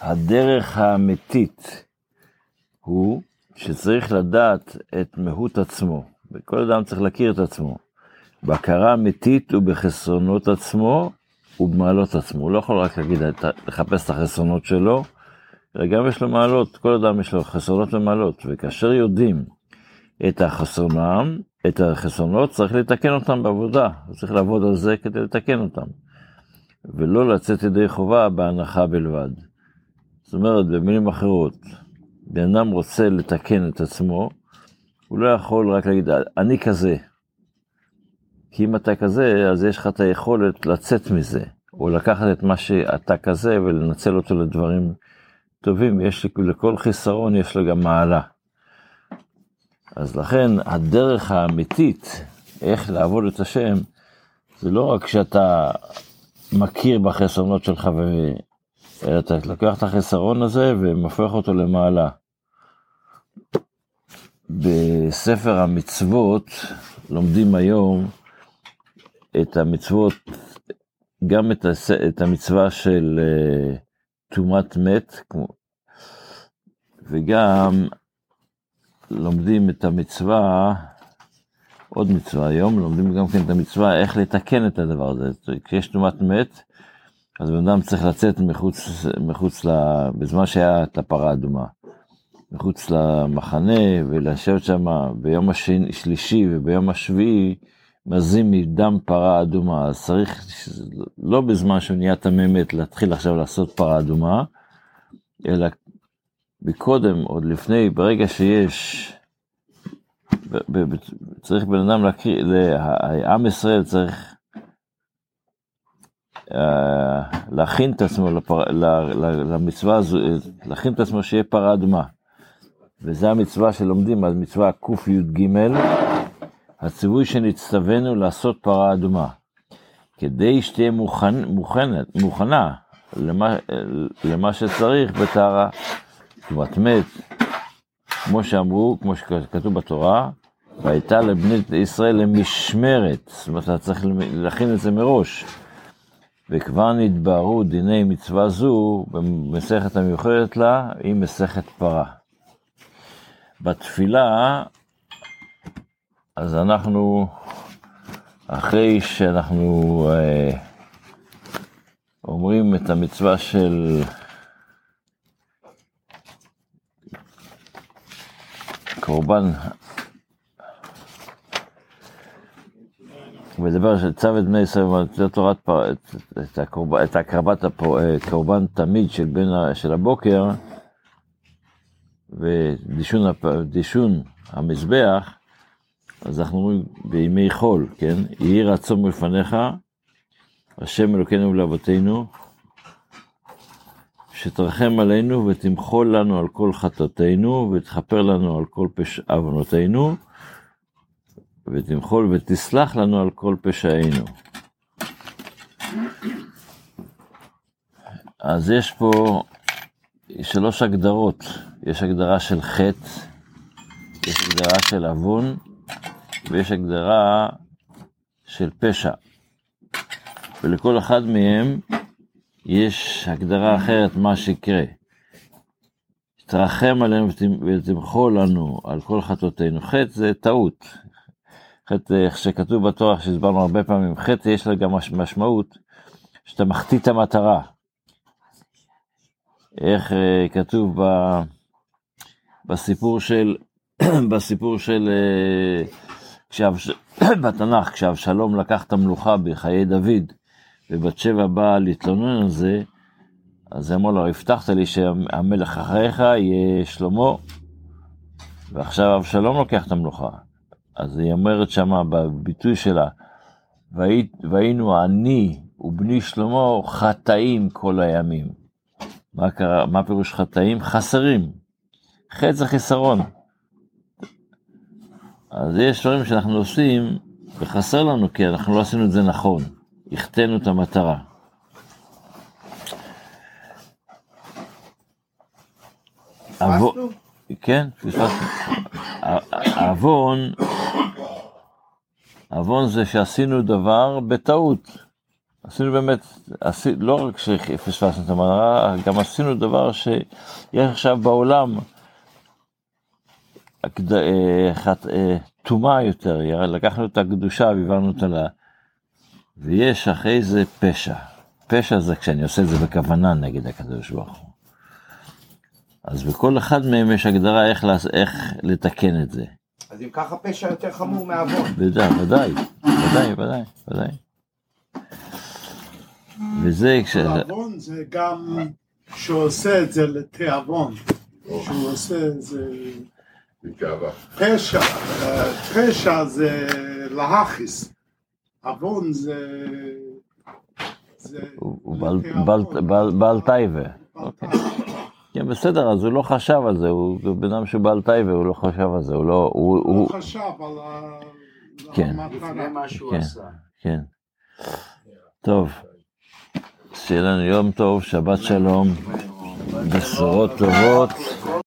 הדרך האמיתית הוא שצריך לדעת את מהות עצמו, וכל אדם צריך להכיר את עצמו. בהכרה אמיתית ובחסרונות עצמו ובמעלות עצמו. הוא לא יכול רק להגיד, לחפש את החסרונות שלו, אלא גם יש לו מעלות, כל אדם יש לו חסרונות ומעלות, וכאשר יודעים את החסרונם, את החסרונות, צריך לתקן אותם בעבודה, צריך לעבוד על זה כדי לתקן אותם, ולא לצאת ידי חובה בהנחה בלבד. זאת אומרת, במילים אחרות, בן אדם רוצה לתקן את עצמו, הוא לא יכול רק להגיד, אני כזה. כי אם אתה כזה, אז יש לך את היכולת לצאת מזה, או לקחת את מה שאתה כזה ולנצל אותו לדברים טובים. יש לכל חיסרון יש לו גם מעלה. אז לכן הדרך האמיתית, איך לעבוד את השם, זה לא רק שאתה מכיר בחסרונות שלך, ו... אלא אתה לוקח את החסרון הזה ומפך אותו למעלה. בספר המצוות לומדים היום את המצוות, גם את, הס... את המצווה של אה, טומאת מת, וגם לומדים את המצווה, עוד מצווה היום, לומדים גם כן את המצווה איך לתקן את הדבר הזה. כשיש טומאת מת, אז בן אדם צריך לצאת מחוץ, מחוץ ל... בזמן שהיה את הפרה האדומה. מחוץ למחנה ולשבת שם ביום השלישי וביום השביעי מזים מדם פרה אדומה, אז צריך לא בזמן שהוא נהיה תממת להתחיל עכשיו לעשות פרה אדומה, אלא מקודם, עוד לפני, ברגע שיש, צריך בן אדם להקריא, לעם ישראל צריך אה, להכין את עצמו לפר, למצווה הזו, להכין את עצמו שיהיה פרה אדומה. וזה המצווה שלומדים, אז מצווה קי"ג, הציווי שנצטווינו לעשות פרה אדומה, כדי שתהיה מוכן, מוכנת, מוכנה למה, למה שצריך בטהרה. תרומת מת, כמו שאמרו, כמו שכתוב בתורה, והייתה לבני ישראל למשמרת, זאת אומרת, אתה צריך להכין את זה מראש. וכבר נתבהרו דיני מצווה זו במסכת המיוחדת לה, היא מסכת פרה. בתפילה, אז אנחנו, אחרי שאנחנו אה, אומרים את המצווה של קורבן, מדבר של צו את בני ישראל, זה תורת פר, את, הקרבת הקורבן תמיד של, בין, של הבוקר, ודישון המזבח, אז אנחנו אומרים בימי חול, כן? יהי רצון מלפניך, השם אלוקינו ולאבותינו, שתרחם עלינו ותמחול לנו על כל חטאתנו ותכפר לנו על כל פשע עוונותינו ותמחול ותסלח לנו על כל פשעינו. אז יש פה שלוש הגדרות, יש הגדרה של חטא, יש הגדרה של עוון ויש הגדרה של פשע. ולכל אחד מהם יש הגדרה אחרת מה שיקרה. תרחם עלינו ותמחול לנו על כל חטאותינו. חטא זה טעות. חטא, איך שכתוב בתורה, שהסברנו הרבה פעמים, חטא יש לה גם משמעות שאתה מחטיא את המטרה. איך אה, כתוב ב, בסיפור של, בסיפור של, אה, כשאב, בתנ"ך, כשאבשלום לקח את המלוכה בחיי דוד, ובת שבע באה להתלונן על זה, אז אמר לו, הבטחת לי שהמלך אחריך יהיה שלמה, ועכשיו אבשלום לוקח את המלוכה. אז היא אומרת שמה בביטוי שלה, והיינו אני ובני שלמה חטאים כל הימים. מה קרה, מה פירוש חטאים? חסרים. חטא זה חיסרון. אז יש דברים שאנחנו עושים וחסר לנו כי אנחנו לא עשינו את זה נכון. החטאנו את המטרה. כן, פספסנו. העוון עוון זה שעשינו דבר בטעות. עשינו באמת, עשי, לא רק שפספסנו את המטרה, גם עשינו דבר שיש עכשיו בעולם אה, אה, טומאה יותר, לקחנו את הקדושה והעברנו אותה. ויש אחרי זה פשע. פשע זה כשאני עושה את זה בכוונה נגד הקדוש ברוך הוא. אז בכל אחד מהם יש הגדרה איך, לעש- איך לתקן את זה. אז אם ככה פשע יותר חמור מעוון. ודאי, ודאי, ודאי, ודאי, ודאי. וזה כש... תיאבון זה גם שהוא עושה את זה לתיאבון, שהוא עושה את זה. פשע, אה, פשע זה להכיס, עוון זה... זה הוא בעל- טייבה. בעל כן, בסדר, אז הוא לא חשב על זה, הוא בן אדם שהוא בעל טייבה, הוא לא חשב על זה, הוא לא... הוא... חשב על ה- כן. כן. כן. טוב. שיהיה לנו יום טוב, שבת שלום, בשורות טובות.